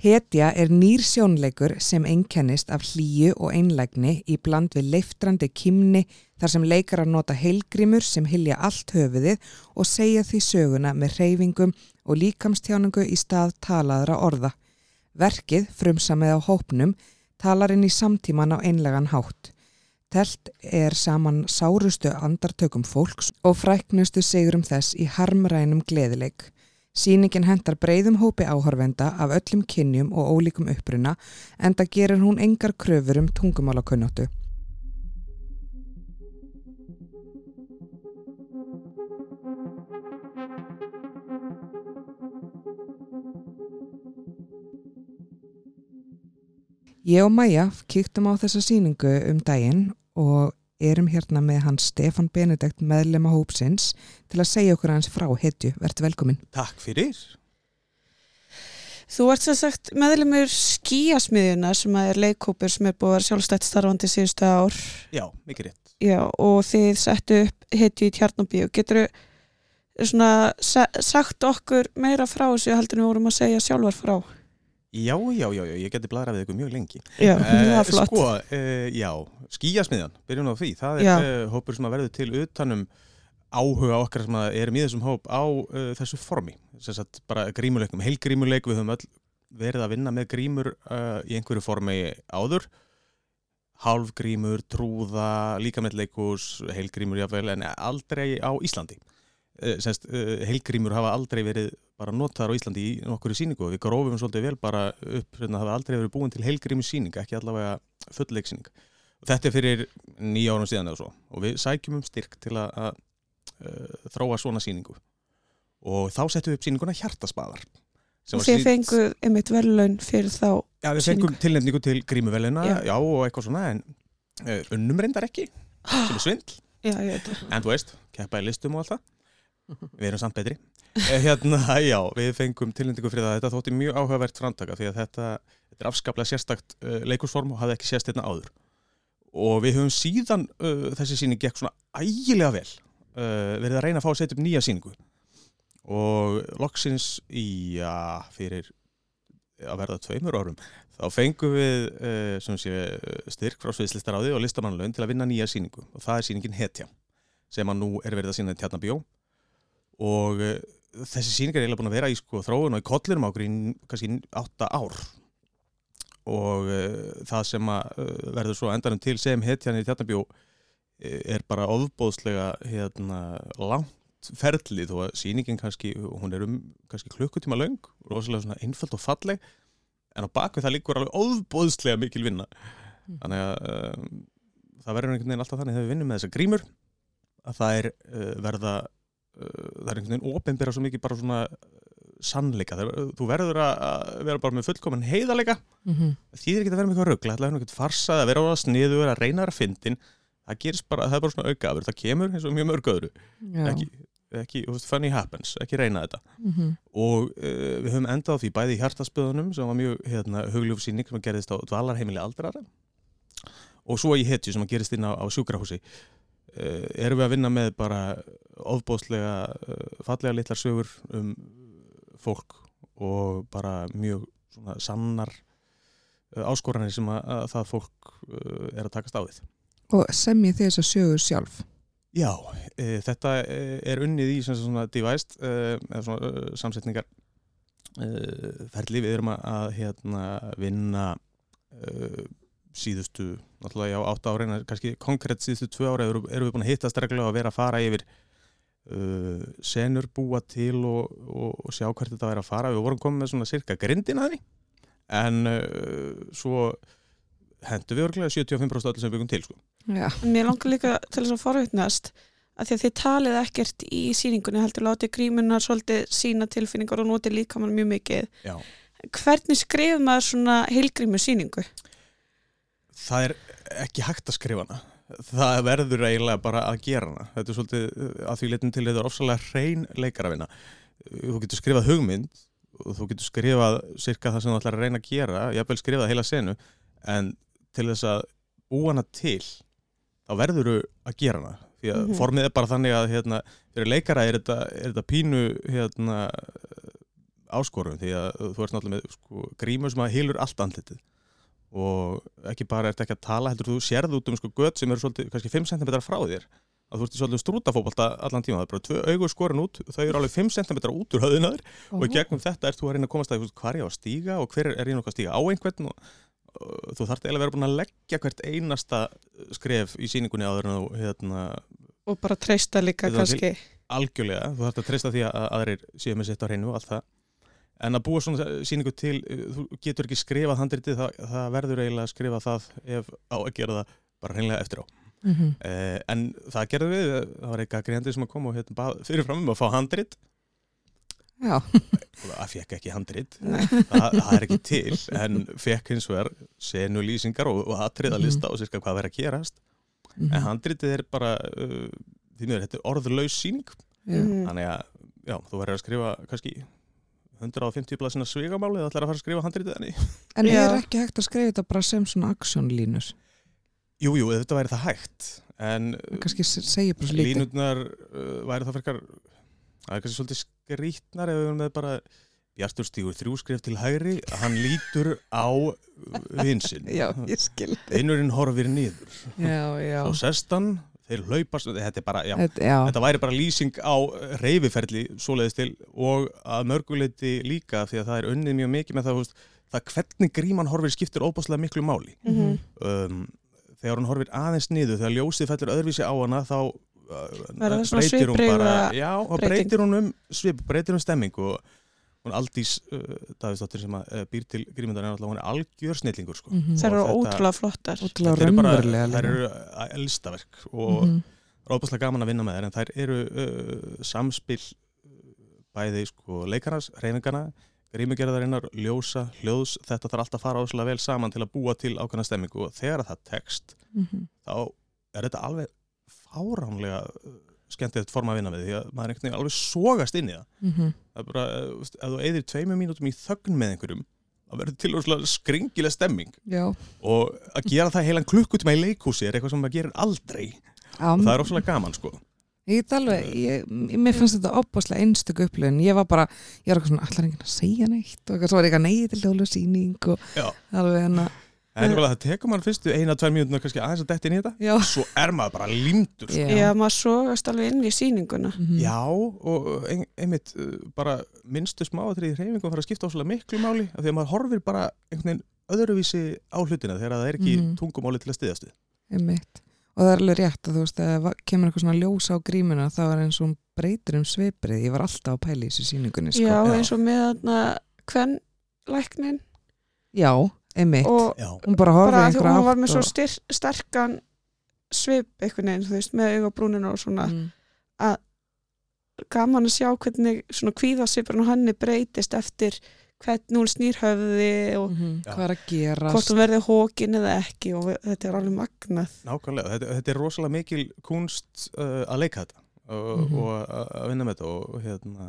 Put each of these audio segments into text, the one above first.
Hetja er nýr sjónleikur sem einkennist af hlýju og einlægni í bland við leiftrandi kimni þar sem leikar að nota heilgrimur sem hilja allt höfuðið og segja því söguna með reyfingum og líkamstjáningu í stað talaðra orða. Verkið, frumsamið á hópnum, talar inn í samtíman á einlegan hátt. Telt er saman sárustu andartökum fólks og fræknustu sigurum þess í harmrænum gleðileik. Sýningin hendar breyðum hópi áhorfenda af öllum kynjum og ólíkum uppruna en það gerir hún engar kröfur um tungumálakunnáttu. Ég og Maja kíktum á þessa síningu um daginn og erum hérna með hans Stefan Benedekt meðlema hópsins til að segja okkur hans frá hetju. Verður velkomin. Takk fyrir. Þú ert sem sagt meðlemur skíasmiðjuna sem er leikkópur sem er búið að vera sjálfstætt starfandi síðustu ár. Já, mikið rétt. Já, og þið settu upp hetju í Tjarnabíu. Getur þú sagt okkur meira frá þessu heldur en við vorum að segja sjálfar frá? Já, já, já, já, ég geti bladra við ykkur mjög lengi. Já, það er flott. Sko, uh, já, skíasmiðjan, byrjum á því. Það er uh, hópur sem að verður til utanum áhuga okkar sem að erum í þessum hóp á uh, þessu formi. Þess að bara grímuleikum, heilgrímuleik, við höfum öll verið að vinna með grímur í einhverju formi áður. Hálfgrímur, trúða, líkamettleikus, heilgrímur jáfnveil, en aldrei á Íslandi. Senst, heilgrímur hafa aldrei verið bara notaðar á Íslandi í nokkur í síningu og við grófum svolítið vel bara upp hérna, það hefði aldrei verið búin til heilgrimi síning ekki allavega fullleiksíning þetta er fyrir nýja árum síðan eða svo og við sækjum um styrk til að, að uh, þróa svona síningu og þá settum við upp síninguna Hjartaspaðar og þið fenguð einmitt velun fyrir þá Já við fengum tilnefningu til grímuveluna já. já og eitthvað svona en uh, unnum reyndar ekki sem er svindl. Já, en þú veist, keppa í listum og allt það við erum samt betri. Eh, hérna, já, við fengum tilnendingu fyrir það. Þetta þótti mjög áhugavert framtaka því að þetta, þetta er afskaplega sérstakt uh, leikursform og hafði ekki sérst hérna áður. Og við höfum síðan uh, þessi síning gekk svona ægilega vel. Uh, verið að reyna að fá að setja upp nýja síningu og loksins í, já, fyrir að verða tveimur árum þá fengum við sé, styrk frá Sviðslistaráði og listamannlaun til að vinna nýja síningu og það er síningin Hetja sem að nú er verið að sína í Tjarnabjó og þessi síningar er eiginlega búin að vera í sko, þróun og í kollinum ákveð í kannski 8 ár og uh, það sem að uh, verður svo endanum til sem hetjan í Tjarnabjó uh, er bara ofbóðslega hérna, langt ferli þó að síningin kannski, hún er um kannski klukkutíma laung, rosalega svona einföld og falleg, en á bakvið það líkur alveg ofbóðslega mikil vinna mm. þannig að það verður einhvern veginn alltaf þannig þegar við vinnum með þessa grímur að það er verða það er einhvern veginn ofinbera svo mikið bara svona sannleika, þú verður að vera bara með fullkominn heiðalega mm -hmm. því þið getur að vera með eitthvað ruggla, það er eitthvað farsað að vera á það sniðu, að reyna að fyndin. Það gerist bara, það er bara svona aukaður það kemur eins og mjög mörg öðru. Ekki, ekki, funny happens, ekki reyna þetta. Mm -hmm. og uh, við höfum endað á því bæði í hjartaspöðunum sem var mjög hérna, hugljófsýning sem gerist á dvalarheimili aldrara og svo í hetju sem gerist inn á, á sjúkrahúsi erum við að vinna með bara ofbóðslega uh, fallega litlar sögur um fólk og bara mjög svona sannar uh, áskoranir sem að, að það fólk er að takast á því. Og semja þess að sögur sjálf? Já, e, þetta er unnið í svona devæst e, svona, samsetningar e, ferli við erum að hérna, vinna síðustu, náttúrulega já, átta ára en kannski konkrétt síðustu tvö ára erum við búin að hittast reglulega að vera að fara yfir uh, senur búa til og, og, og sjá hvert þetta væri að fara við vorum komið með svona cirka grindin að því en uh, svo hendur við örglega 75% allir sem byggum til sko. Mér langar líka til þess að forvittnast að því að þið talið ekkert í síningunni heldur látið grímunar svolítið sína tilfinningar og notið líka mann mjög mikið Já. hvernig skrifum maður svona heilgrímu síningu? Það er ekki hægt að skrifa hana. Það verður eiginlega bara að gera hana. Þetta er svolítið að því letin til þetta er ofsalega hrein leikarafina þú getur skrifað hugmynd og þú getur skrifað cirka það sem þú ætlar að reyna að gera ég haf vel skrifað heila senu en til þess að búa hana til þá verður þú að gera hana. Því að mm -hmm. formið er bara þannig að hérna, fyrir leikara er þetta, er þetta pínu hérna, áskorum því að þú ert náttúrulega með sko, grímur sem að hilur allt andlitið og ekki bara ert ekki að tala heldur þú sérð út um sko gött sem eru svolítið kannski 5 cm frá þér. Að þú ert í svolítið strútafóbalta allan tíma það er bara tvö augur skorin út þau eru alveg 5 cm út úr höðunaður og gegnum þetta ert þú að reyna að komast að hvað er ég á að stíga og hver er ég nokkuð að stíga á einhvern og þú þarf eiginlega að vera búin að leggja hvert einasta skref í síningunni áður en þú hérna, og bara treysta líka kannski. algjörlega, þú þarf að treysta því að aðrir séu með sitt á hreinu og allt það en að búa svona síningu til uh, þú getur ekki skrifað handritið það, það verður eiginlega að skrifa það ef á að gera það bara hreinlega eftir á mm -hmm. eh, en það gerðu við, það var eitthvað greiðandi sem að koma og hérna, bað fyrirfram um að fá handrit Já, það fekk ekki handrit það, það er ekki til, en fekk hins vegar senu lýsingar og, og atriðalista og sérska hvað verður að gerast mhm. en handritið er bara uh, því miður, þetta er orðlaus síning. Mhm. þannig að já, þú verður að skrifa kannski 150 blaðsina svigamáli eða ætlar að fara að skrifa handritið enni En Já. er ekki hægt að skrifa þetta bara sem svona aksjónlínur? Jú, jú, þetta væri það hægt en línutnar uh, væri það frekar það er kannski svolítið skrítnar ef við erum með bara Bjartur stígur þrjú skrif til hægri hann lítur á vinsinn Já, ég skil. einurinn horfir niður Já, já. og sestan, þeir hlaupast þetta er bara, já, Þetta, já. þetta væri bara lýsing á reyfiferli svoleiðis til og að mörguleiti líka því að það er unnið mjög mikið með það, þú veist, það hvernig gríman horfir skiptir óbáslega miklu máli Mhm. um, þegar hún horfir aðeins niður þegar ljósið fellur öðruvísi á hana þá uh, breytir hún bara já, breytir hún um svip, breytir um stemming og hún Aldís uh, Davíðsdóttir sem að, uh, býr til grímyndar er alltaf hún er algjör snillingur sko. Mhm. Það eru ótrúlega flottar Ótrúlega Þetta eru bara- raunverulega. þær líka. eru uh, elstaverk og Mhm. rópaslega gaman að vinna með þær en þær eru uh, samspil uh, bæði sko leikarnas, reyfingana grímugerðarinnar, ljósa, hljóðs þetta þarf alltaf að fara áslega vel saman til að búa til ákveðna stemmingu og þegar það tekst Mhm. þá er þetta alveg fáránlega uh, skemmtilegt form að vinna með því að maður einhvern veginn alveg sogast inn í það. Mhm. það er bara, þú veist, ef þú eyðir tveimur mínútum í þögn með einhverjum þá verður til óslega skringileg stemming. Já. og að gera það heilan klukkutíma í leikhúsi er eitthvað sem maður gerir aldrei. Já, og það er óslega gaman sko. Ég get alveg, ég, mér fannst þetta opbáslega einstöku upplöðin, ég var bara ég var eitthvað svona, allar enginn að segja neitt? Og eitthvað svo var eitthvað neyð til hjólu síning og Já. alveg hérna en það tekur maður fyrstu eina, tvær mínútur kannski aðeins að detti inn í þetta. Já, svo er maður bara limdur sko. Já, maður sogast alveg inn í sýninguna. Mhm. Já, og ein, einmitt uh, bara minnstu smáatrið í hreyfingum fara að skipta óslega miklu máli af því að maður horfir bara einhvern veginn öðruvísi á hlutina þegar það er ekki Mhm. tungumáli til að styðast við. Einmitt. Og það er alveg rétt að þú veist, það kemur eitthvað svona ljós á grímuna þá er eins og hún breytir um sviprið. Ég var alltaf að pæla í þessu síningunni sko. Já, eins og með þarna hvern læknin Já, einmitt. Og Já, hún bara að því einhverja hún var átt með svo styr, sterkan svip einhvern veginn, þú veist, með auga brúnina og svona. Mm. gaman að sjá hvernig svona kvíðasvipurinn og henni breytist eftir hvernig hún snýr höfði og er að gerast? hvort hún verði hókin eða ekki og þetta er alveg magnað. Nákvæmlega, þetta, þetta er rosalega mikil kunst uh, að leika þetta og, Mhm. og að að vinna með þetta og hérna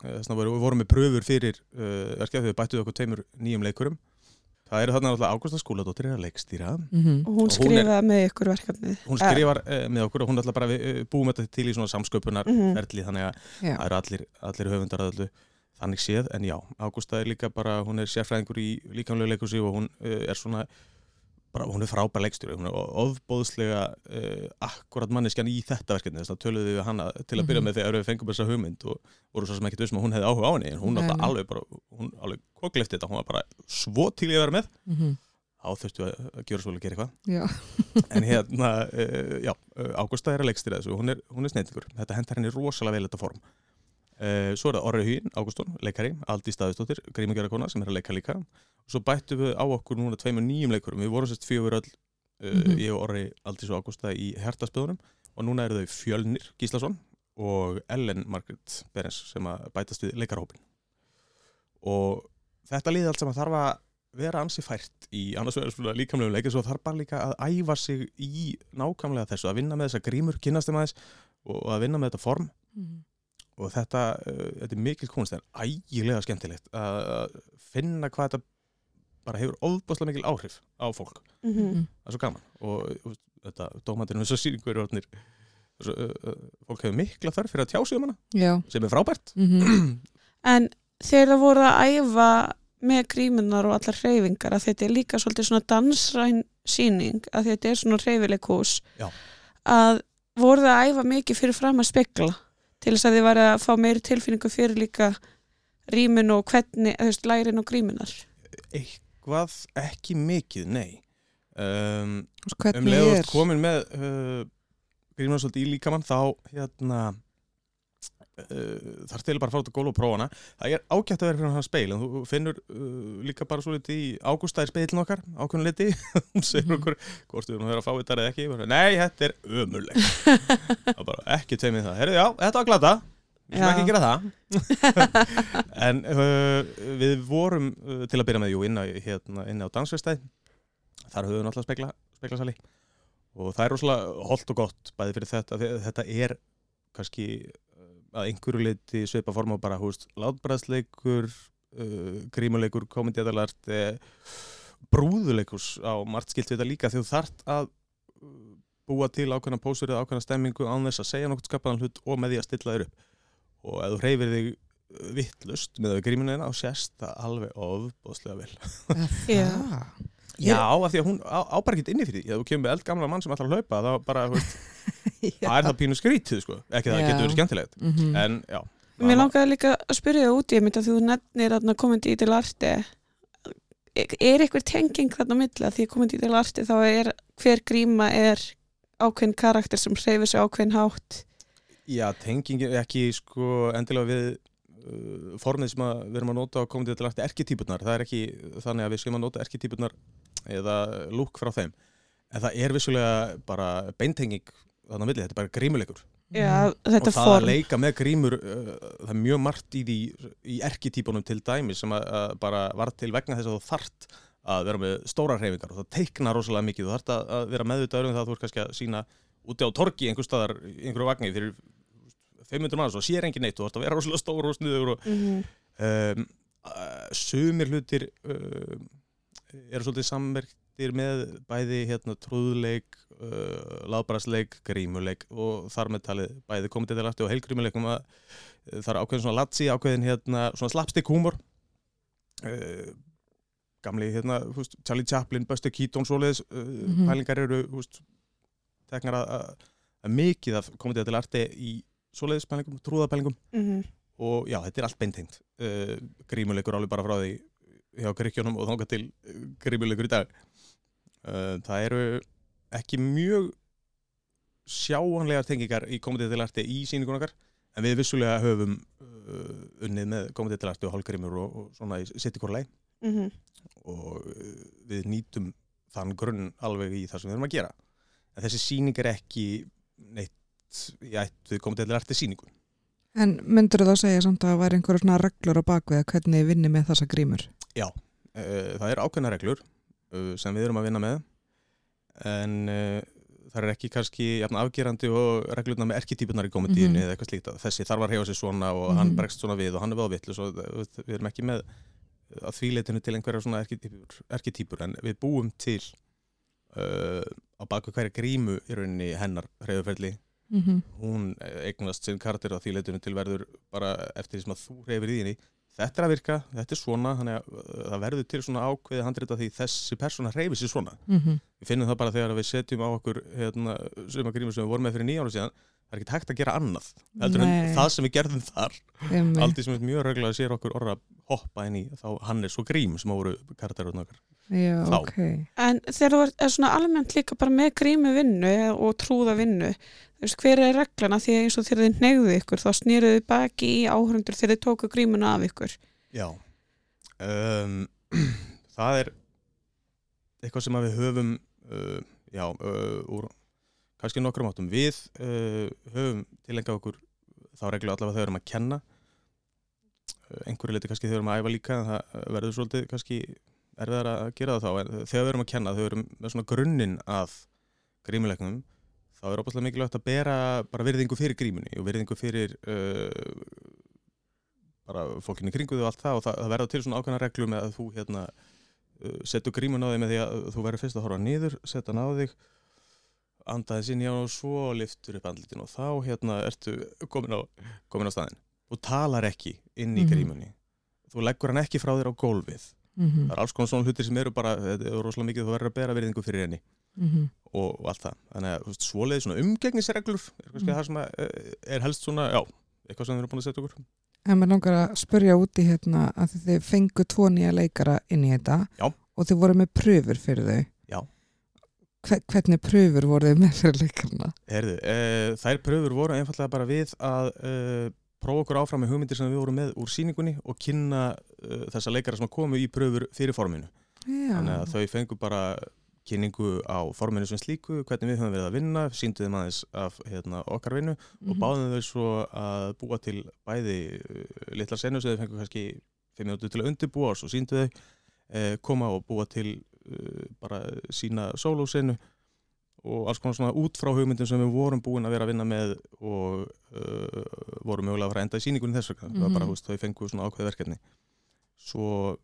þess vegna vorum við vorum með pröfur fyrir uh, verkefni við bættuðu okkur tveimur nýjum leikurum það eru þarna alltaf Ágústa Skúladóttir er að leikstýra Mhm. og hún Og hún skrifaði með ykkur verkefnið hún skrifar uh, með okkur og hún er alltaf bara við uh, búum þetta til í svona samsköpunar Mhm. ferli þannig að Já. það eru allir, allir höfundar að öllu þannig séð, en já, Ágústa er líka bara, hún er sérfræðingur í líkamlega leikursi og hún uh, er svona bara, hún er frábær leikstjóri, hún er ofbóðslega uh, akkurat manneskjan í þetta verkefni, þess að töluðu við hana til að byrja Mhm. með þegar við fengum þessa hugmynd og voru svo sem ekkert vissum að hún hefði áhuga á henni en hún nei. alveg bara, hún alveg koklefti þetta, hún var bara svo til í að vera með Mhm. þá þurftu að, að gera svo að gera eitthvað en hérna, uh, já, Ágústa er að leikstýra þessu, hún er, hún er sneitingur þetta hentar henni rosalega vel þetta form uh, svo er það Orri Hugin, Ágústun, leikari Sem að og svo bættum við á okkur núna tveimur nýjum leikurum, við vorum sérst fjögur öll uh, Mhm. ég og Orri, Aldís og Ágústa í hertaspöðunum og núna eru þau Fjölnir Gíslason og Ellen Margaret Berens sem að bætast við leikarhópin og þetta liði allt saman þarf að vera ansi fært í annars vegar svona líkamlegum leikir svo þarf bara líka að æfa sig í nákvæmlega þessu, að vinna með þessa grímur kynast þeim aðeins og að vinna með þetta form Mhm. og þetta, uh, þetta er mikil kunst en ægilega skemmtilegt að að finna hvað þetta bara hefur ofbáslega mikil áhrif á fólk mm Mhm. það er svo gaman og uh, þetta dómandinn um þess að sýningu eru orðnir svo, uh, fólk hefur mikla þörf fyrir að tjá sig um hana Já. sem er frábært Mhm. en þegar það voru að æfa með grímunar og allar hreyfingar að þetta er líka svolítið svona dansræn síning að þetta er svona hreyfileikús Já. að voru það að æfa mikið fyrir fram að spekla til þess að þið var að fá meiri tilfinningu fyrir líka rýmun og hvernig, þú veist, lærin og grímunar Eitthvað ekki mikið, nei. Um, Um hvernig leiðu er? komin með uh, grímuna svolítið í líkamann þá hérna uh, þarf til bara að fara út að góla og prófa hana. Það er ágætt að vera fyrir hann speil en þú finnur uh, líka bara svo litið í ágústa er speilin okkar, ákveðin liti. Hún segir okkur hvort við erum að vera að fá þetta eða ekki? Bara, nei, þetta er ömurleg ekki tveimið það. Herru, já, þetta var glata við skulum ekki gera það. En uh, við vorum uh, til að byrja með, jú, inn á, hérna, inn á dansvestæð þar höfum við náttúrulega spekla, speklasali og það er rosalega holdt og gott bæði fyrir þetta, þetta er kannski uh, að einhverju leiti svipa form á bara, hú veist, látbræðsleikur uh, grímuleikur, komediadalart uh, brúðuleikus á margt skilt við þetta líka því þú þart að uh, búa til ákveðna pósur eða ákveðna stemmingu án þess að segja nokkuð skapaðan hlut og með því að stilla þér upp og ef þú hreyfir þig uh, vittlust með grímunina og sést það alveg ofbóðslega vel. Já. Já, af því að hún á, á bara ekki inni fyrir því. Ef þú kemur með eldgamla mann sem ætlar að hlaupa þá bara, það er það pínu skrítið sko. ekki það getur verið skemmtilegt. Mhm. en já. Mér langaði líka að spyrja það út í að þú nefnir komandi í til arti er eitthvað tenging þarna á milli? Að því að komandi í til arti þá er hver gríma er ákveðin karakter sem hreyfir sig ákveðin hátt Já, tenging er ekki sko endilega við uh, formið sem að við erum að nota á komandi til aftur erketýpurnar, það er ekki þannig að við sem að nota erketýpurnar eða lúk frá þeim. En það er vissulega bara beintenging þannig að milli, þetta er bara grímuleikur. Já, þetta og það form að leika með grímur uh, það er mjög margt í því í erketýpunum til dæmi sem að, að bara var til vegna þess að þú þart að vera með stóra hreyfingar. Og það teikna rosalega mikið, þú þart að, að vera meðvitaður um það að þú ert kannski að sína úti á torgi einhver staðar, í einhverju vagni fyrir 500 manns og sér engin neitt þú þart að vera rosalega stór og sniður og Mhm. um, uh, sumir hlutir uh, eru svolítið samverktir með bæði hérna trúðleik uh, láðbræðsleik, grímuleik og þar með talið bæði komið til aftur og heilgrímuleikum að uh, það er ákveðin svona latsi, ákveðin hérna svona slapstick húmor uh, gamli hérna húst, Charlie Chaplin, Buster Keaton svoleiðis uh, Mhm. pælingar eru húst, teknar að, að, að mikið af komið til arti í svoleiðis pælingum, trúðapælingum. Mhm. og já, þetta er allt beintengt. Uh, grímuleikur alveg bara frá því hjá Gríkjónum og þánga til uh, grímuleikur í dag. Uh, það eru ekki mjög sjáanlegar tengingar í komendið til arti í síningun okkar en við vissulega höfum uh, unnið með komendið til arti og hálgrímur og, og svona í sitt ykkur leið Mhm. og við nýtum þann grunn alveg í það sem við erum að gera. En þessi síning er ekki neitt í ætt við komendið til arti síningun En myndur þú þá segja samt að það væri einhverjum svona reglur á bakvið að hvernig þið vinni með þessa grímur? Uh, það er ákveðna reglur uh, sem við erum að vinna með en uh, það er ekki kannski jafn afgerandi og reglurna með erketýpunar í komendíunni Mhm. eða eitthvað slíkt að þessi þarf að reyfa sig svona og hann Mhm. bregst svona við og hann er veðvill og við erum ekki með að þvíleitinu til einhverja svona erketýpur en við búum til uh, á baku hverja grímu í rauninni hennar reyðuferli Mm -hmm. hún eignast sinn karakter á því leitinu til verður bara eftir því sem að þú reyfir í henni þetta er að virka, þetta er svona þannig að uh, það verður til svona ákveði handrita því þessi persóna reyfir sér svona Mhm. við finnum það bara þegar við setjum á okkur hérna, suma grímur sem við vorum með fyrir nýjára síðan það er ekki hægt að gera annað heldur en Nei. það sem við gerðum þar Einmitt. aldrei sem er mjög reglulega sér okkur orða að hoppa inn í þá hann er svo grím sem voru karakterurinn okkar Já, Þá. ok. En þegar þú er svona almennt líka bara með grímu vinnu og trúða vinnu veist, hver er reglana? Því eins og þegar þið neyðu ykkur þá snýruðu baki í áhörundur þegar þið tóku grímuna af ykkur. Já. Um, Það er eitthvað sem við höfum uh, já, uh, úr kannski nokkrum áttum. Við uh, höfum tilengað okkur þá reglu allavega við erum að kenna. Einhverju leiti kannski við erum að æfa líka en það verður svolítið kannski erfiðar að gera það þá. En við erum að kenna við erum með svona grunninn að grímuleiknum þá er opaslega mikilvægt að bera bara virðingu fyrir grímunni og virðingu fyrir uh, bara fólkinni kringu þau og allt það. Og það, það verður til svona ákveðna reglu með að þú hérna uh, setur grímun á þig með því að þú verður fyrst að horfa niður, setja hann á þig andaðins inn í hann og svo liftur upp andlitin og þá hérna ertu komin á, komin á staðinn. Og talar ekki inn í Mhm. grímunni. Þú leggur hann ekki frá þér á gólfið. Mhm, það er alls konar svona hlutir sem eru bara þetta er rosalega mikið þú verður að bera virðingu fyrir henni. Mhm. Og, og allt það þannig að svoleiði svona umgengnisreglur er kannski Mm. það sem eh, er helst svona, já, eitthvað sem við erum búin að setja okkur En mér langar að spurja út í hérna að þið fengu tvo nýja leikara inn í þetta Já. og þið voru með pröfur fyrir þau. Já. Hve, hvernig pröfur voru þið með fyrir leikarna? Herðu, e, þær pröfur voru einfallega bara við að e, prófa okkur áfram með hugmyndir sem við vorum með úr síningunni og kynna e, þessa leikara sem komu í pröfur fyrir forminu. Já. Þannig að þau fengu bara kynningu á forminu sem slíku, hvernig við höfum verið að vinna, síndu þeim aðeins af hérna, okkar vinnu og Mhm. báðum þau svo að búa til bæði uh, litlar senu sem þau fengu kannski 5 minútur til að undirbúa og svo síndu þau uh, koma og búa til uh, bara sína sólósenu og alls konar svona út frá hugmyndum sem við vorum búin að vera að vinna með og uh, vorum mögulega að fara að enda í síningunni þess vegna, það var bara, Mhm. þú veist, þau fengu svona ákveði verkefni svo,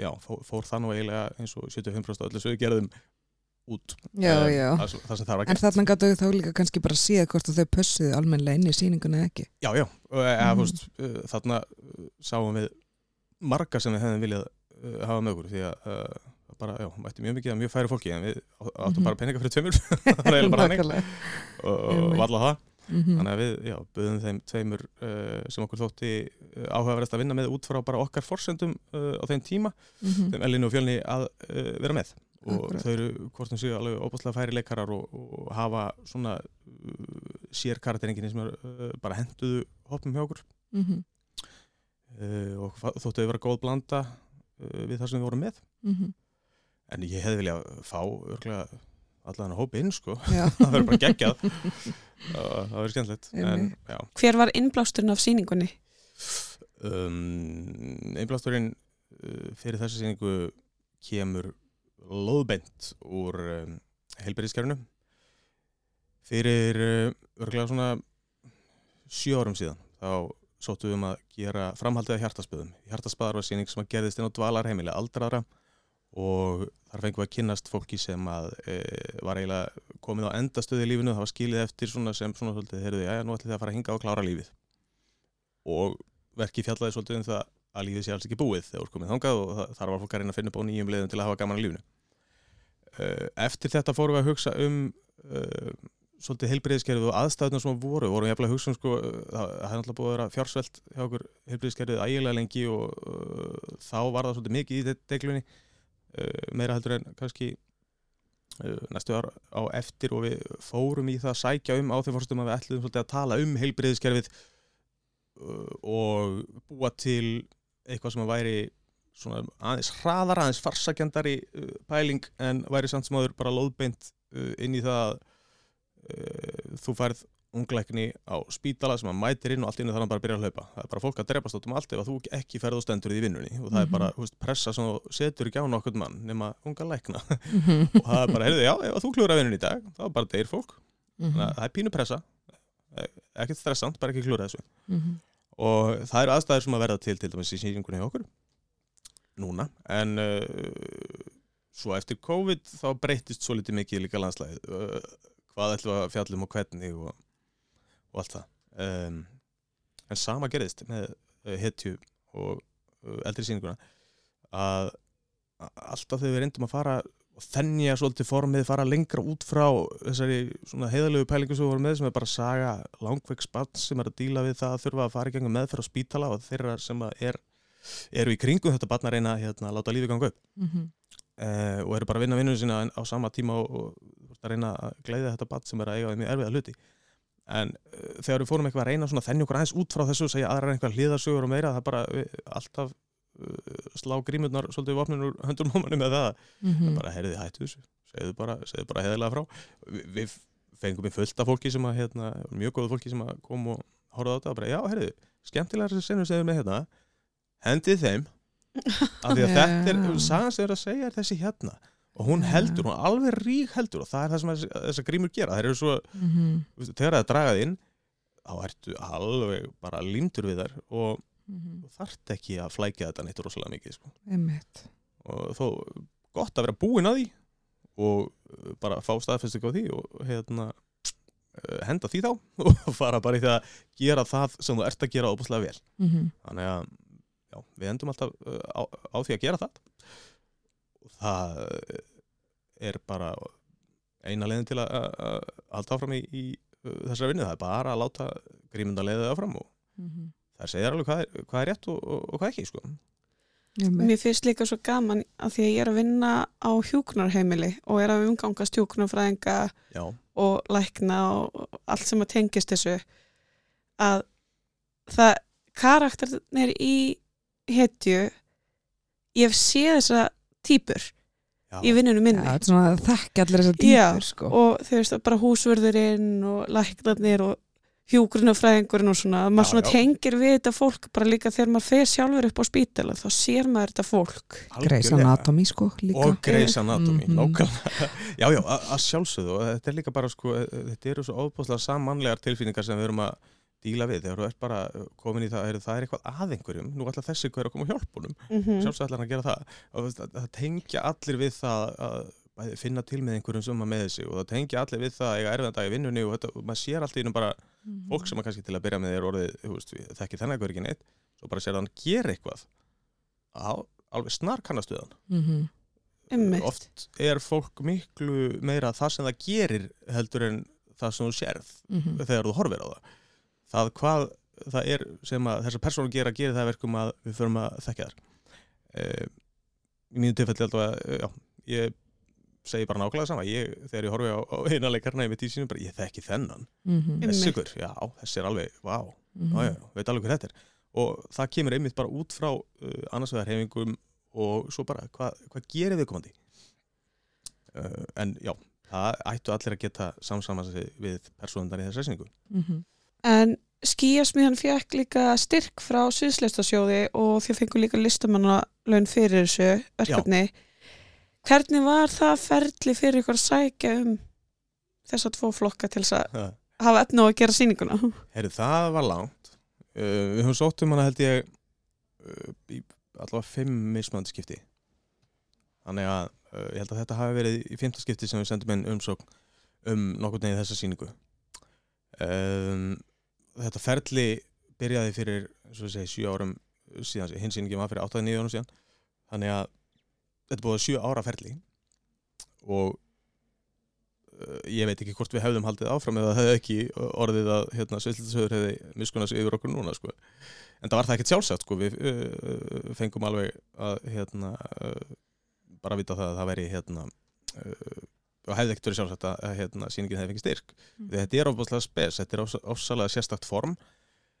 já, fór, það nú eiginlega eins og 75% af öllu við gerðum út Já, um, já. það, það sem það var En gert þarna gætu þá líka kannski bara séð hvort að þau pössuðu almennilega inn í sýninguna eða ekki. Já, já, Mhm. þú veist, uh, þarna uh, sáum við marga sem við hefðum viljað hafa með okkur því að uh, bara, já, mætti mjög mikið að mjög færi fólki en við áttum Mhm. bara peninga fyrir tveimur það var eiginlega bara hannig og, valla það Mhm. þannig að við, já, buðum þeim tveimur uh, sem okkur þótti áhugaverðast að vinna með út frá bara okkar forsendum uh, á þeim tíma, Mhm. þeim Elinu og Fjölni að uh, vera með og Akkúrat. þau eru hvort sem séu alveg óbúslega færi leikarar og, og hafa svona uh, sér karakteringin sem er uh, bara henduðu hoppum hjá okkur Mhm. uh, og þóttu að vera góð blanda uh, við það sem við vorum með Mhm. en ég hefði viljað fá örgulega allan að hópa inn sko það verður bara geggjað það verður skemmtilegt Hver var innblásturinn af sýningunni? Um, einblásturinn uh, fyrir þessu síningu kemur loðbeint úr um, heilbyrðiskerfinu fyrir uh, örgulega svona sjö árum síðan þá sóttum við um að gera framhaldið af hjartaspöðum. Hjartaspöðar var síning sem að gerðist inn á dvalarheimili aldraðra og þar fengum við að kynnast fólki sem að e, var eiginlega komið á endastöði í lífinu, það var skilið eftir svona sem svona svolítið, heyrðu, já, nú ætlum þið að fara að hinga og klára lífið. Og verkið fjallaði svolítið um það að lífið sé alls ekki búið þegar þú ert komið þangað og þar var fólk að reyna að finna upp á nýjum leiðum til að hafa gaman að lífinu. Eh, Eftir þetta fórum við að hugsa um uh, svolítið heilbreyðiskerfið og aðstæðuna sem voru, vorum jafnlega að hugsa um sko, uh, það hefði náttúrulega búið að vera fjársvelt hjá okkur heilbreyðiskerfið ægilega lengi og uh, þá var það svolítið mikið í deglunni uh, meira heldur en kannski næstu ár á eftir og við fórum í það að sækja um á þeim fórstum að við ætluðum svolítið að tala um heilbreyðiskerfið og búa til eitthvað sem að væri svona aðeins hraðar, aðeins farsakjandari uh, pæling en væri samt sem áður bara lóðbeint uh, inn í það að uh, þú færð ungleikni á spítala sem að mætir inn og allt inn og þannig bara að byrja að hlaupa. Það er bara fólk að drepast át um allt ef að þú ekki ferð og stendur í vinnunni og það er bara húst, pressa sem þú setur ekki á nokkurn mann nema unga lækna Mhm. og það er bara, heyrðu, já, ef að þú klúra vinnunni í dag þá bara deyr fólk. Mhm. að það er pínu pressa, ekkert stressant, bara ekki klúra þessu. Mhm. og það eru aðstæður sem að verða til til dæmis í sýningunni hjá okkur núna. En uh, svo eftir COVID þá breytist svo litið mikið líka landslæðið uh, hvað ætlum að fjallum og hvernig og, og allt það. Um, en sama gerðist með uh, hetju og eldri sýninguna að að alltaf þegar við reyndum að fara og þennja svolítið formið, fara lengra út frá þessari svona heiðalegu pælingu sem við vorum með sem er bara saga langveiks barn sem er að díla við það að þurfa að fara í gangum meðferð á spítala og þeirra sem að er, eru í kringum þetta barn að reyna að hérna, láta lífi ganga upp Mhm. uh, og eru bara að vinna vinnunum sína á sama tíma og, og að reyna að gleiða þetta barn sem er að eiga við mjög erfiða hluti en uh, þegar við fórum eitthvað að reyna að þennja okkur aðeins út frá þessu og segja aðra einhver hliðarsögur og meira það er bara við, alltaf uh, slá grímurnar svolítið vopnun úr höndum mómanum með það. Mhm. bara heyrðið hættu þessu. Segðu bara, bara heðilega frá. Vi, við fengum í fullt af fólki sem að hérna, mjög góðu fólki sem að kom og horfði á þetta bara, já, heyrðu, skemmtilega þessi senur sem við með hérna. Hendið þeim af því að Já. þetta er, sagan sem er að segja er þessi hérna. Og hún heldur, hún alveg rík heldur og það er það sem þess- þessar grímur gera. Þeir eru svo, Mhm. veistu, þegar það er dragað inn þá ertu alveg bara límtur við þær og Mhm. þú þarft ekki að flækja þetta neitt rosalega mikið sko og þó gott að vera búinn að því og uh, bara fá staðfestingu á því og hérna uh, henda því þá og fara bara í það að gera það sem þú ert að gera óbúslega vel Mhm. þannig að já, við endum alltaf uh, á, á því að gera það og það er bara eina leiðin til að halda áfram í, í þessari vinnu, það er bara að láta grímunda leiðið áfram og Mhm. Það segir alveg hvað er, hvað er rétt og, og, og hvað ekki sko. Mér finnst líka svo gaman að því að ég er að vinna á hjúknarheimili og er að umgangast hjúknarfræðinga já, og lækna og allt sem að tengist þessu að það karakternir í hetju ég hef séð þessa típur já, í vinnunum Já, minni þetta er svona að þekka allir þessar Já, dýpur sko. og þau veist bara húsvörðurinn og læknarnir og hjúgrunafræðingurinn og svona, maður Já, svona já. tengir við þetta fólk bara líka þegar maður fer sjálfur upp á spítala þá sér maður þetta fólk. Greis. Anatomy sko líka. Og Grey's Anatomy, Mhm. nákvæmlega. Já, já, að að sjálfsögðu og þetta er líka bara sko, þetta eru svo óbúslega samanlegar tilfinningar sem við erum að díla við, þegar þú ert bara komin í það, er, það er eitthvað að einhverjum, nú ætla þessi hver að koma að hjálpa honum, mm sjálfsögðu ætla hann að gera það. Og að, það tengja allir við það að bæði finna til með einhverjum sem að með þessi og það tengja allir við það að eiga erfiðan dag í vinnunni og, þetta, og maður sér alltaf innum bara Mhm. fólk sem að kannski til að byrja með þér orðið, þú veist, við þekki þennan eitthvað ekki neitt, svo bara sér að hann gera eitthvað á, alveg snar kannastuðan Mhm. Einmitt. oft er fólk miklu meira það sem það gerir heldur en það sem þú sérð Mhm. þegar þú horfir á það það hvað það er sem að þessar persónu gera gerir það að verkum að við förum að þekkja þar e, í mínu tilfelli alltaf að já, ég segi bara nákvæmlega sama ég, þegar ég horfi á, á eina leikarna í mitt í sínum bara ég þekki þennan, Mhm. Einmitt. þessi ykkur já, þessi er alveg, vá, Mhm. já, já, veit alveg hver þetta er og það kemur einmitt bara út frá uh, annars vegar hefingum og svo bara hvað hva gerir við komandi uh, en já það ættu allir að geta samsamað sig við persónundar í þessari sýningu Mhm. En skíasmiðan fekk líka styrk frá Sviðslistasjóði og þau fengur líka listamannalaun fyrir þessu verkefni. Hvernig var það ferli fyrir ykkur að sækja um þessa tvo flokka til þess að hafa efna á að gera sýninguna? Herru, það var langt. Uh, við höfum sótt um hana held ég uh, í allavega fimm mismöndi skipti. Þannig að uh, ég held að þetta hafi verið í fymta skipti sem við sendum inn umsókn um nokkur neginn þessa sýningu. Um, þetta ferli byrjaði fyrir og ég segi, sjö árum síðan, hins sýningi var fyrir 8-9 árum síðan. Þannig að þetta búið sjö ára ferli og uh, ég veit ekki hvort við hefðum haldið áfram eða það hefði ekki orðið að hérna, Sveitlisöður hefði miskunnast yfir okkur núna sko. en það var það ekkert sjálfsagt sko. við uh, fengum alveg að hérna, uh, bara vita það að það veri hérna, uh, og hefði ekkert verið sjálfsagt að, hérna, sýningin hefði fengið styrk Mm. þetta er ofbúslega spes, þetta er ofs- ofsalega sérstakt form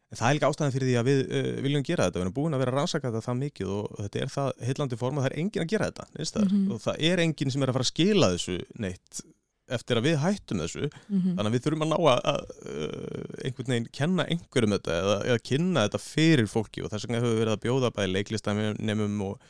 en það er líka ástæðan fyrir því að við uh, viljum gera þetta, við erum búin að vera að rannsaka þetta það mikið og þetta er það heillandi form og það er engin að gera þetta, það Mhm. og það er engin sem er að fara að skila þessu neitt eftir að við hættum þessu Mhm. þannig að við þurfum að ná að, að uh, einhvern veginn kenna einhverjum þetta eða, eða kynna þetta fyrir fólki og þess vegna höfum við verið að bjóða bæði leiklistanemum og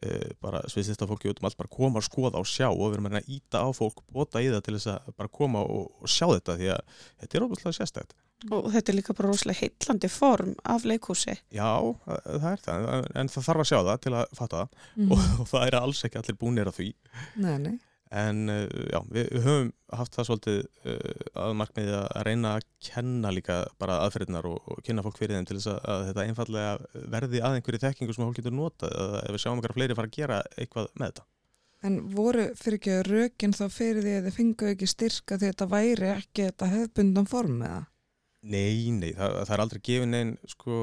uh, bara sviðslista fólki út um allt bara koma og skoða og sjá og við erum að að íta á fólk bóta í það til þess að bara koma og, og sjá þetta því að þetta er óbúslega sérstætt Og þetta er líka bara rosalega heitlandi form af leikhúsi. Já, það, er það en, það þarf að sjá það til að fatta það Mhm. og, og það er alls ekki allir búnir að því Nei, nei. En uh, já, við, við höfum haft það svolítið uh, að markmiði að reyna að kenna líka bara aðferðinar og, og kynna fólk fyrir þeim til þess að, að þetta einfallega verði að einhverju þekkingu sem fólk getur notað eða ef við sjáum eitthvað fleiri fara að gera eitthvað með þetta. En voru fyrir ekki rökin þá fyrir því að þið fengu ekki styrka því að þetta væri ekki þetta hefðbundan form eða? Nei, nei, það, það er aldrei gefin einn sko,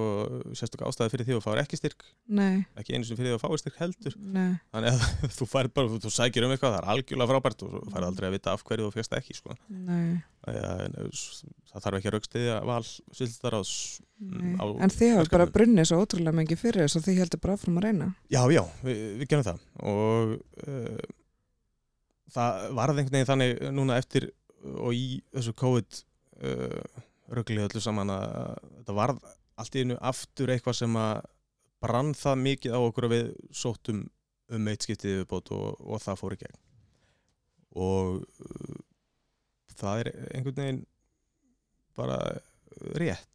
sérstök ástæði fyrir því að fáir ekki styrk, Nei, ekki einu sem fyrir því að fáir styrk heldur. nei. Þannig að þú fær bara, þú, þú sækir um eitthvað, það er algjörlega frábært og þú fær aldrei að vita af hverju þú férst ekki, sko. Nei, Það, það þarf ekki að raukstiðja val svildaráðs nei. á En þið hafa bara brunnið svo ótrúlega mikið fyrir þess og þið heldur bara áfram að reyna. Já, já, við, við gerum það og uh, það varð einhvern veginn þannig núna eftir og í þessu COVID uh, röggli öllu saman að þetta varð allt í einu aftur eitthvað sem að brann það mikið á okkur að við sóttum um eitt skiptið viðbót og, og það fór í gegn og uh, það er einhvern veginn bara rétt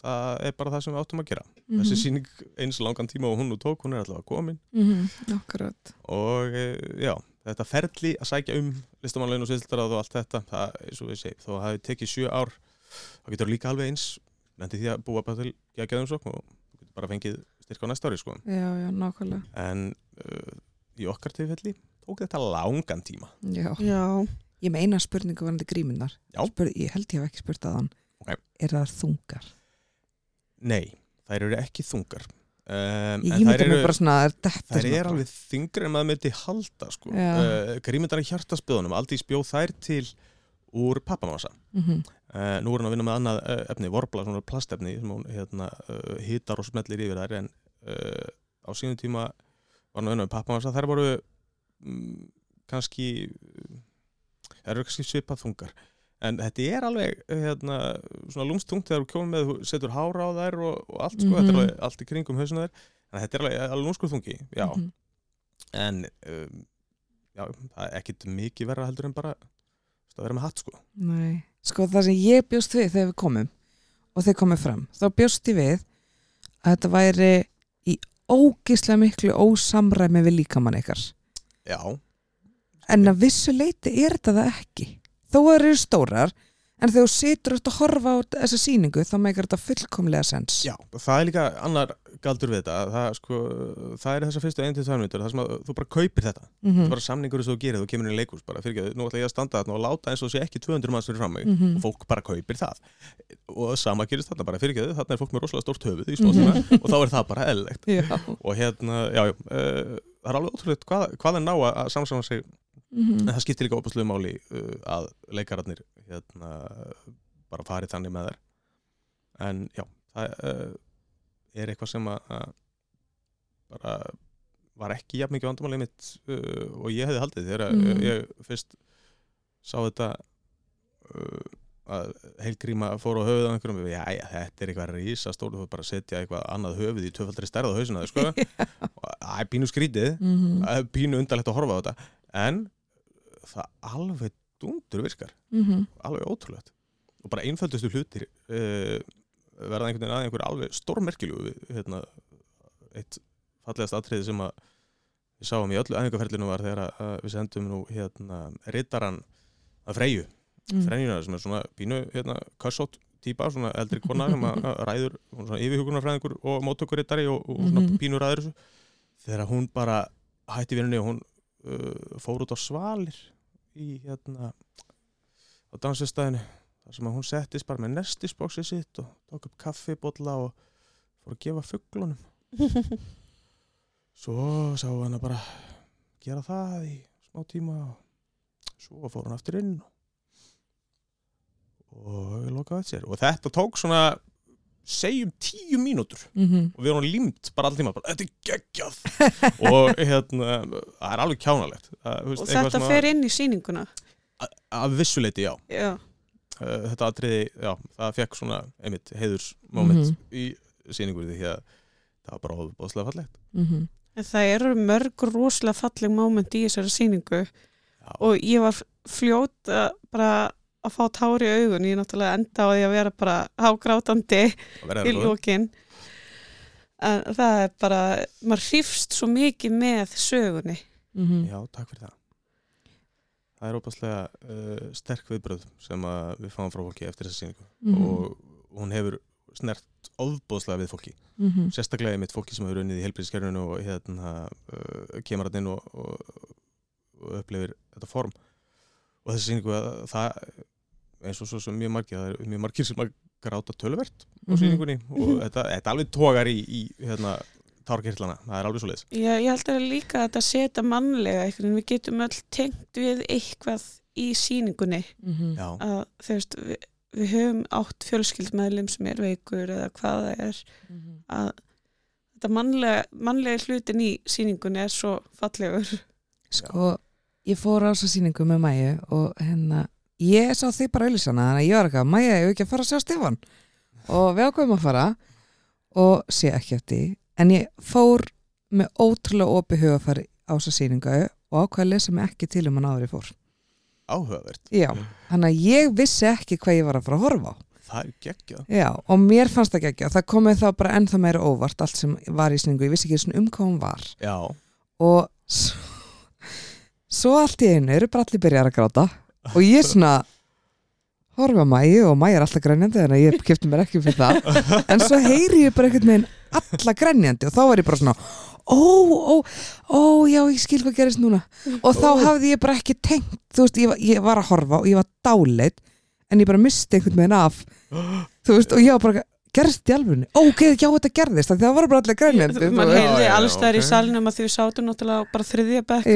það er bara það sem við áttum að gera Mhm. þessi sýning eins langan tíma og hún nú tók, hún er allavega komin Mm -hmm. Og e, já, þetta ferli að sækja um listamannlegin og svildarað og allt þetta það, eins og við segjum, þó að hefði tekið sjö ár þá getur líka alveg eins nefndi því að búa bara til geggjæðum sokk og þú getur bara fengið styrka á næsta ári sko. já, já, nákvæmlega en uh, í okkar tilfelli tók þetta langan tíma já. Já, ég meina spurningu varandi grímunar Já. Spurð, ég held ég hef ekki spurt að hann Ok. er það þungar? nei, þær eru ekki þungar um, ég mig eru, bara svona er þetta þær eru alveg þingri en maður myndi halda sko. Uh, grímyndar í hjartaspöðunum aldrei spjóð þær til úr pappamassa Mhm. Uh, nú er hann að vinna með annað uh, efni, vorbla, svona plastefni sem hún hérna, uh, hitar og smellir yfir þær en á sínum tíma var hann að vinna með pappamassa þær voru mm, kannski þær eru kannski svipað þungar en þetta er alveg hérna, svona lúmstungt þegar þú kjónum með þú setur hára á þær og, og allt sko, þetta er Mhm. alveg allt í kringum hausinu þær en þetta er alveg, alveg lúmskur þungi já, Mhm. en um, já, það er ekkit mikið verra heldur en bara að vera með hatt sko Nei, sko það sem ég bjóst við þegar við komum og þeir komum fram, þá bjóst ég við að þetta væri í ógislega miklu ósamræmi við líkamann ykkar. já, En að vissu leiti er þetta það ekki. Þó að þeir eru stórar, en þegar þú situr út að horfa á þessa sýningu, þá meikar þetta fullkomlega sens. Já, það er líka annar galdur við þetta. Það, sko, það er þessar fyrstu 1-2 minútur það sem að þú bara kaupir þetta. Mm það er bara samningur sem þú gerir, þú kemur inn í leikús bara fyrir ekki, nú ætla ég að standa þarna og láta eins og sé ekki 200 manns fyrir fram mig. Mhm. og fólk bara kaupir það. Og sama gerist þarna bara fyrir ekki, þarna er fólk með rosalega stórt höfuð í stóðsina og þá er það bara eðlilegt. Já. og hérna, já, já uh, það er alveg ótrúlega hvað, hvað er ná að samsama sig Mm en það skiptir líka opastlegu máli uh, að leikararnir hérna, bara farið þannig með þær en já það uh, er eitthvað sem að, bara var ekki jafn mikið vandamálið mitt uh, og ég hefði haldið þegar mm. ég fyrst sá þetta uh, að heilgríma fór á höfuð á einhverjum já, já, þetta er eitthvað rísa stóru þú er bara að setja eitthvað annað höfuð í tvöfaldri stærð á hausina sko. og það er pínu skrítið -hmm. það er pínu undarlegt að horfa á þetta en það alveg dundur virkar, Mm alveg ótrúlegt. Og bara einföldustu hlutir uh, verða einhvern veginn að einhver alveg stórmerkiljú hérna, eitt fallegast atriði sem að við sáum í öllu æfingarferlinu var þegar að, við sendum nú hérna rittaran að Freyju, Mm. Freyjuna sem er svona pínu hérna, kassótt típa, svona eldri kona sem að ræður, svona yfirhjúkunarfræðingur og móttökurittari og, og svona Mhm. pínu ræður þegar hún bara hætti vinnunni og hún uh, fór út á svalir í hérna á dansistæðinu þar sem hún settist bara með nestisbóksið sitt og tók upp kaffibólla og fór að gefa fugglunum svo sá hann að bara gera það í smá tíma og svo fór hann aftur inn og sér. Og þetta tók svona segjum tíu mínútur. -hmm. og við erum límt bara alltíma bara, þetta er geggjað. Og hérna, það er alveg kjánalegt. Það, þú veist, og þetta fer inn í sýninguna? Að, vissuleiti, já. Já, uh, þetta atriði, já, það fekk svona einmitt heiðursmoment Mhm. í sýningunni því að það var bara óbúðslega fallegt. Mm en það eru mörg rosalega falleg moment í þessari sýningu. Já, og ég var fljót að bara að fá tári í augun. Ég náttúrulega enda á því að vera bara hágrátandi í alveg- lókin en það er bara maður hrifst svo mikið með sögunni. -hmm. já, takk fyrir það. Það er óbúðslega uh, sterk viðbröð sem að við fáum frá fólki eftir þessa sýningu. Mhm. og hún hefur snert ofbúðslega við fólki. -hmm. sérstaklega einmitt fólki sem hefur unnið í helbriðskerfinu og hérna uh, kemur hann inn og, og, og upplifir þetta form og þessi sýningu að það eins og svo sem mjög margir það er mjög margir sem að gráta töluvert á Mhm. sýningunni. Og þetta, þetta alveg tógar í, í hérna, tárkirtlana, það er alveg svo leiðis ég, ég held að líka að þetta setja mannlega einhvern veginn, við getum öll tengt við eitthvað í sýningunni. -hmm. Já, að þú veist við, við höfum átt fjölskyldmeðlum sem er veikur eða hvað það er. Að þetta mannlega, mannlega hlutin í sýningunni er svo fallegur. Sko, ég fór á þessa sýningu með Mæju og hérna, ég sá þig bara auðlýsana, þannig að ég var eitthvað, Mæja, ég hef ekki að fara að sjá Stefán? Og við ákveðum að fara og sé ekki eftir. En ég fór með ótrúlega opi hugafæri á þessa sýningu og ákveða að lesa mig ekki til um hann áður ég fór. áhugavert. Já, þannig að ég vissi ekki hvað ég var að fara að horfa á. Það er geggjað. Já, og mér fannst það ekki, það komið þá bara ennþá meira óvart allt sem var í sýningu, ég vissi ekki svona um hvað hún var Já, og svo, allt í einu eru bara allir byrjar að gráta og ég svona horfa mæju og mæju er alltaf grænjandi þannig að ég kefti mér ekki fyrir það. En svo heyri ég bara einhvern veginn alla grenjandi og þá var ég bara svona ó, ó, ó, já, ég skil hvað gerist núna. Og þá hafði ég bara ekki tengt þú veist, ég, var- ég var að horfa og ég var dáleit en ég bara misti einhvern veginn af þú veist, og ég var bara gerst í alvörunni, ó, ok, já, þetta gerðist af því það var bara allir grenjandi Man heyrði alls þar í salnum að þau sátu náttúrulega á bara þriðja bekk.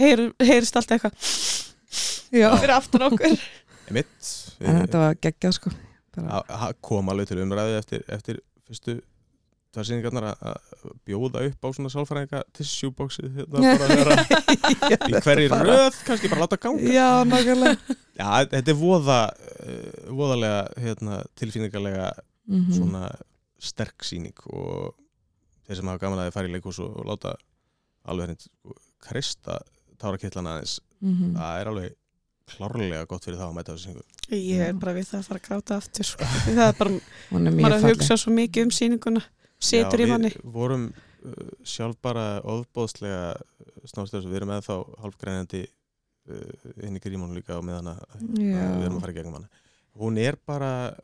Heyr, heyrist alltaf eitthvað. Já, fyrir aftan okkur. Mitt en þetta var geggjað sko. Bara, að að koma alveg til umræði eftir, eftir fyrstu tvær sýningarnar að- að bjóða upp á svona sálfræðinga tissjúbóksið hérna í hverju röð kannski bara láta ganga. Já, nákvæmlega. Já, þetta er voða uh, voðalega hérna, tilfinningarlega Mhm. svona sterk sýning og þeir sem hafa gaman að þið fara í leikhús og, og láta alveg henni sko, krista tárakittlana aðeins Mhm. það er alveg klárlega gott fyrir það að mæta þessu sýningu Ég er bara við það að fara að gráta aftur sko. það er bara, hún er maður mjög að hugsa svo mikið um sýninguna setur í manni Við vorum uh, sjálf bara ofbóðslega snáðstöðs við erum með þá hálfgrænandi uh, inn í grímónu líka og meðan að Já. við erum að fara í gegnum hana hún er bara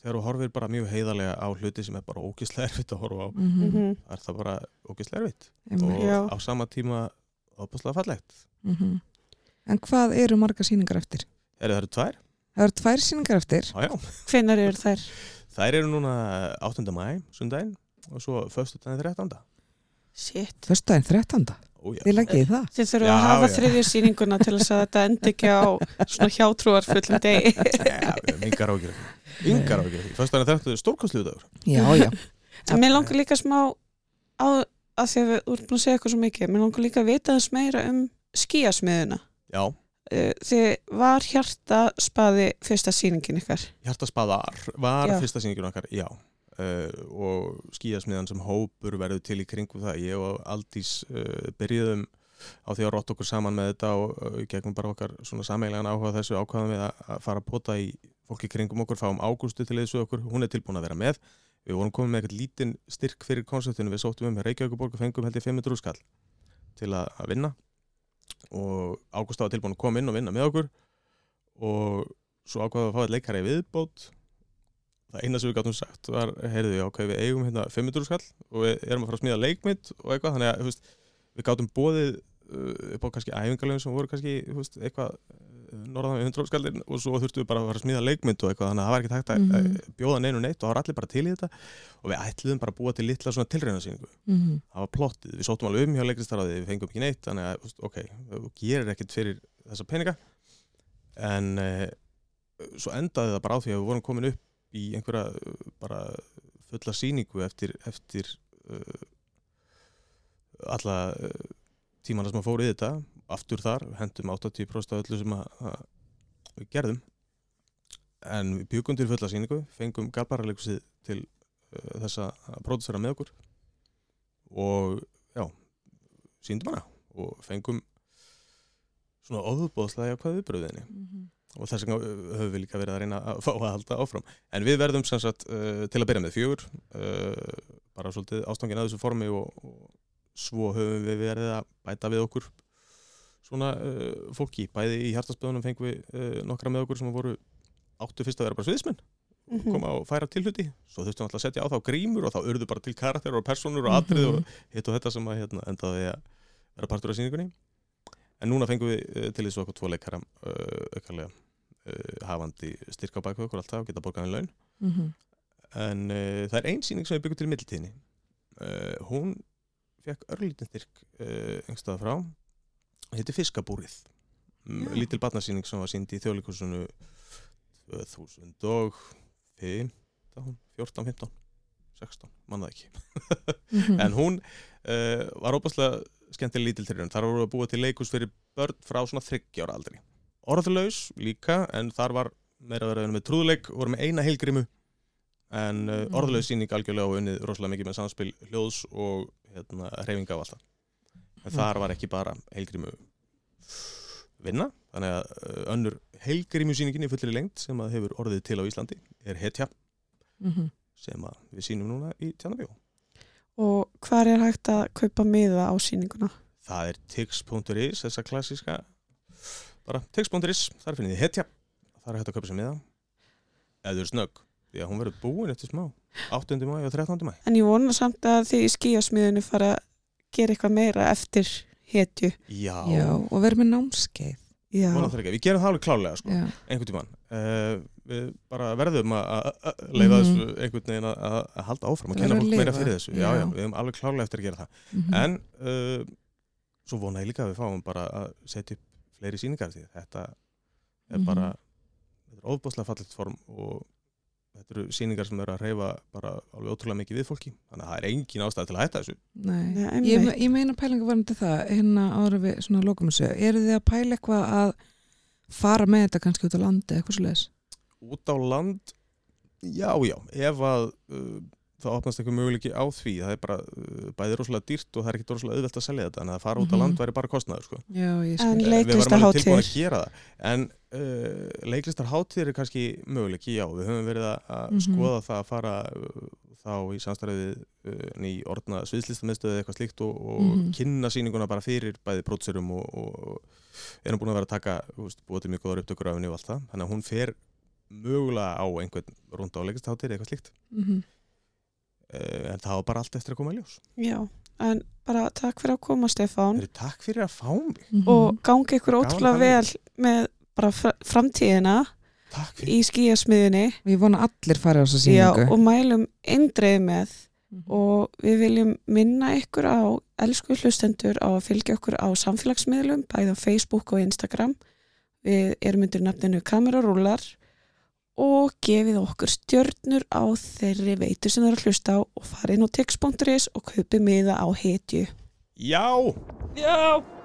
þegar þú horfir bara mjög heiðarlega á hluti sem er bara ógislega erfitt að horfa á Mhm. Mhm. það er það bara ógislega erfitt Einmitt. og Já. á sama tíma ofbóðslega fallegt Mhm. En hvað eru marga sýningar eftir? er það eru tvær? Það eru tvær sýningar eftir Já, já. Hvenær eru þær? þær eru núna 8. mæ, sundaginn og svo föstudaginn 13. Shit Föstudaginn 13. Ó, já. Þið leggið í það Þið þurfum Já, að hafa þriðju sýninguna til þess að þetta endi ekki á svona hjátrúar fullum degi Já, yngar ágjörð yngar ágjörð, föstudaginn 13. er stórkostluðu dagur Já, já En mér langar líka smá á, að því að við ert búin að segja eitthvað svo mikið mér langar líka að vita þess meira um skíasmiðuna já, uh, Þið var hjarta spaði fyrsta sýningin ykkar? Hjartaspaðar var Já. fyrsta sýningun okkar, já. Uh, og skíasmiðan sem hópur verður til í kringum það, ég og Aldís uh, byrjuðum á því að rotta okkur saman með þetta og gegnum bara okkar svona sameigilegan áhuga þessu ákvaðum við að, fara að pota í fólki kringum okkur, fáum Ágústu til þessu okkur, hún er tilbúin að vera með við vorum komið með eitthvað lítinn styrk fyrir konceptinu, við sóttum um Reykjavíkuborg og fengum held ég 500 skall til að, að vinna. Og Ágústa var tilbúin að koma inn og vinna með okkur. Og svo ákvaðum við að fá eitt leikari viðbót. Það eina sem við gáttum sagt var, heyrðu við ákveði við eigum hérna 500 skall og við erum að fara að smíða leikmynd og eitthvað, þannig að veist, við gáttum bóðið uh, upp á kannski æfingarlegum sem voru kannski veist, eitthvað norðan við 100 skallin og svo þurftum við bara að smíða leikmynd og eitthvað, þannig að það var ekki hægt að mm bjóða neinu neitt og það var allir bara til í þetta. Og við ætluðum bara að búa til litla svona tilreynarsýningu Mhm. það var plottið, við sóttum alveg um hjá leiklistarraði við fengum ekki neitt, þannig að ok þú gerir ekkert fyrir þessa peninga. En uh, svo endaði það bara á því að við vorum komin upp í einhverja uh, bara fulla sýningu eftir, eftir uh, alla uh, tímana sem að fóru í þetta aftur þar, hendum 80% af öllu sem að, að við gerðum. En við byggum til fulla sýningu fengum galbararleikusið til uh, þess að pródusera með okkur. Og já síndum hana og fengum svona óðbóðslega hvað viðbröðinni Mhm. og þess vegna uh, höfum við líka verið að reyna að fá að halda áfram. En við verðum sem sagt uh, til að byrja með fjögur uh, bara svolítið ástangin að þessu formi og, og svo höfum við verið að bæta við okkur svona uh, fólki, bæði í hjartaspöðunum fengum við uh, nokkra með okkur sem voru áttu fyrst að vera bara sviðismenn. Mhm. koma og færa til hluti. Svo þurftum alltaf að setja á þá grímur og þá urðu bara til karakter og personur og Mhm. atrið og hitt og þetta sem að hérna, endaði að vera partur af sýningunni. En núna fengum við uh, til þessu okkur tvo leikara aukarlega hafandi styrka á baku okkur alltaf og geta borgaðin laun. Mhm. en uh, það er ein sýning sem við byggum til í middeltíðinni uh, hún fekk örlítinn styrk engstað frá heiti Fiskabúrið mm, Já. lítil barnasýning sem var sínd í þjóðleikusinu 2015 14, 15 16, manna ekki Mhm. en hún uh, var óbærslega skemmtileg lítil til þar voru að búa til leikus fyrir börn frá svona 30 ára aldri orðlaus líka en þar var meira vera með trúðleik voru með eina heilgrimu en uh, Mm. orðlaus síning algjörlega og unnið rosalega mikið með samspil hljóðs og hérna, reyfinga á alltaf en þar var ekki bara heilgrimu vinna þannig að uh, önnur heilgrimu sýningin í fullri lengt sem að hefur orðið til á Íslandi er hetja Mhm. sem að við sýnum núna í Tjarnabjó Og hvar er hægt að kaupa miða á sýninguna? það er tix.is þessa klassíska bara tix.is, þar finnir þið hetja það er hægt að köpa sér með það eða þú er snögg, því að hún verður búin eftir smá 8. mæ og 13. mæ En ég vona samt að þið í skíasmiðinu fara að gera eitthvað meira eftir hetju. Já, Já, og verður með námskeið. Við gerum það alveg klálega sko, einhvern tímann uh, Við bara verðum að- leifa Mhm. þessu einhvern veginn að, halda áfram og kenna fólk meira fyrir þessu Já, við erum alveg klálega eftir að gera það Mhm. En uh, svo vona ég líka að við fáum bara að setja upp fleiri sýningar því þetta er Mhm. bara þetta er ofbúslega fallit form og þetta eru sýningar sem eru að reyfa bara alveg ótrúlega mikið við fólki þannig að það er engin ástæð til að hætta þessu. Nei, Nei, ég, ég meina pælinga varandi það hérna ára við svona lokum þessu eru þið að pæla eitthvað að fara með þetta kannski út á landi eitthvað svo leiðis út á land já, já, ef að uh, það opnast eitthvað möguleiki á því það er bara uh, bæði rosalega dýrt og það er ekki rosalega auðvelt að selja þetta en að fara út á Mhm. land væri bara kostnaður sko. Já, ég En skil við varum alveg leiklistarhátíðir? tilbúin að gera það en uh, leiklistarhátíðir er kannski möguleiki, já, við höfum verið að, að Mhm. skoða það að fara uh, þá í samstæðið uh, ný orðna sviðslistamiðstöðu eða eitthvað slíkt og, og Mhm. kynna sýninguna bara fyrir bæði prótsurum og, og erum búin að vera að taka búið til mjög góðar upptökur af henni og allt það þannig að hún fer mögulega á einhvern rúnd á leiklistarhátíðir eitthvað slíkt Mhm. uh, en það var bara allt eftir að koma í ljós já. En bara takk fyrir að koma, Stefán. Takk fyrir að fá mig Mhm. Og gangi ykkur ótrúlega vel við með bara fra- framtíðina í skíasmiðinni. Vona að allir fara á þessa Já, sýningu og mælum eindreið með Mhm. og við viljum minna ykkur á elsku hlustendur á að fylgja okkur á samfélagsmiðlum, bæði á Facebook og Instagram. Við erum undir nafninu Kamerarúlar og gefið okkur stjörnur á þeirri veitu sem það er að hlusta á og farið inn á tix.is og kaupið miða á hetju. Já Já!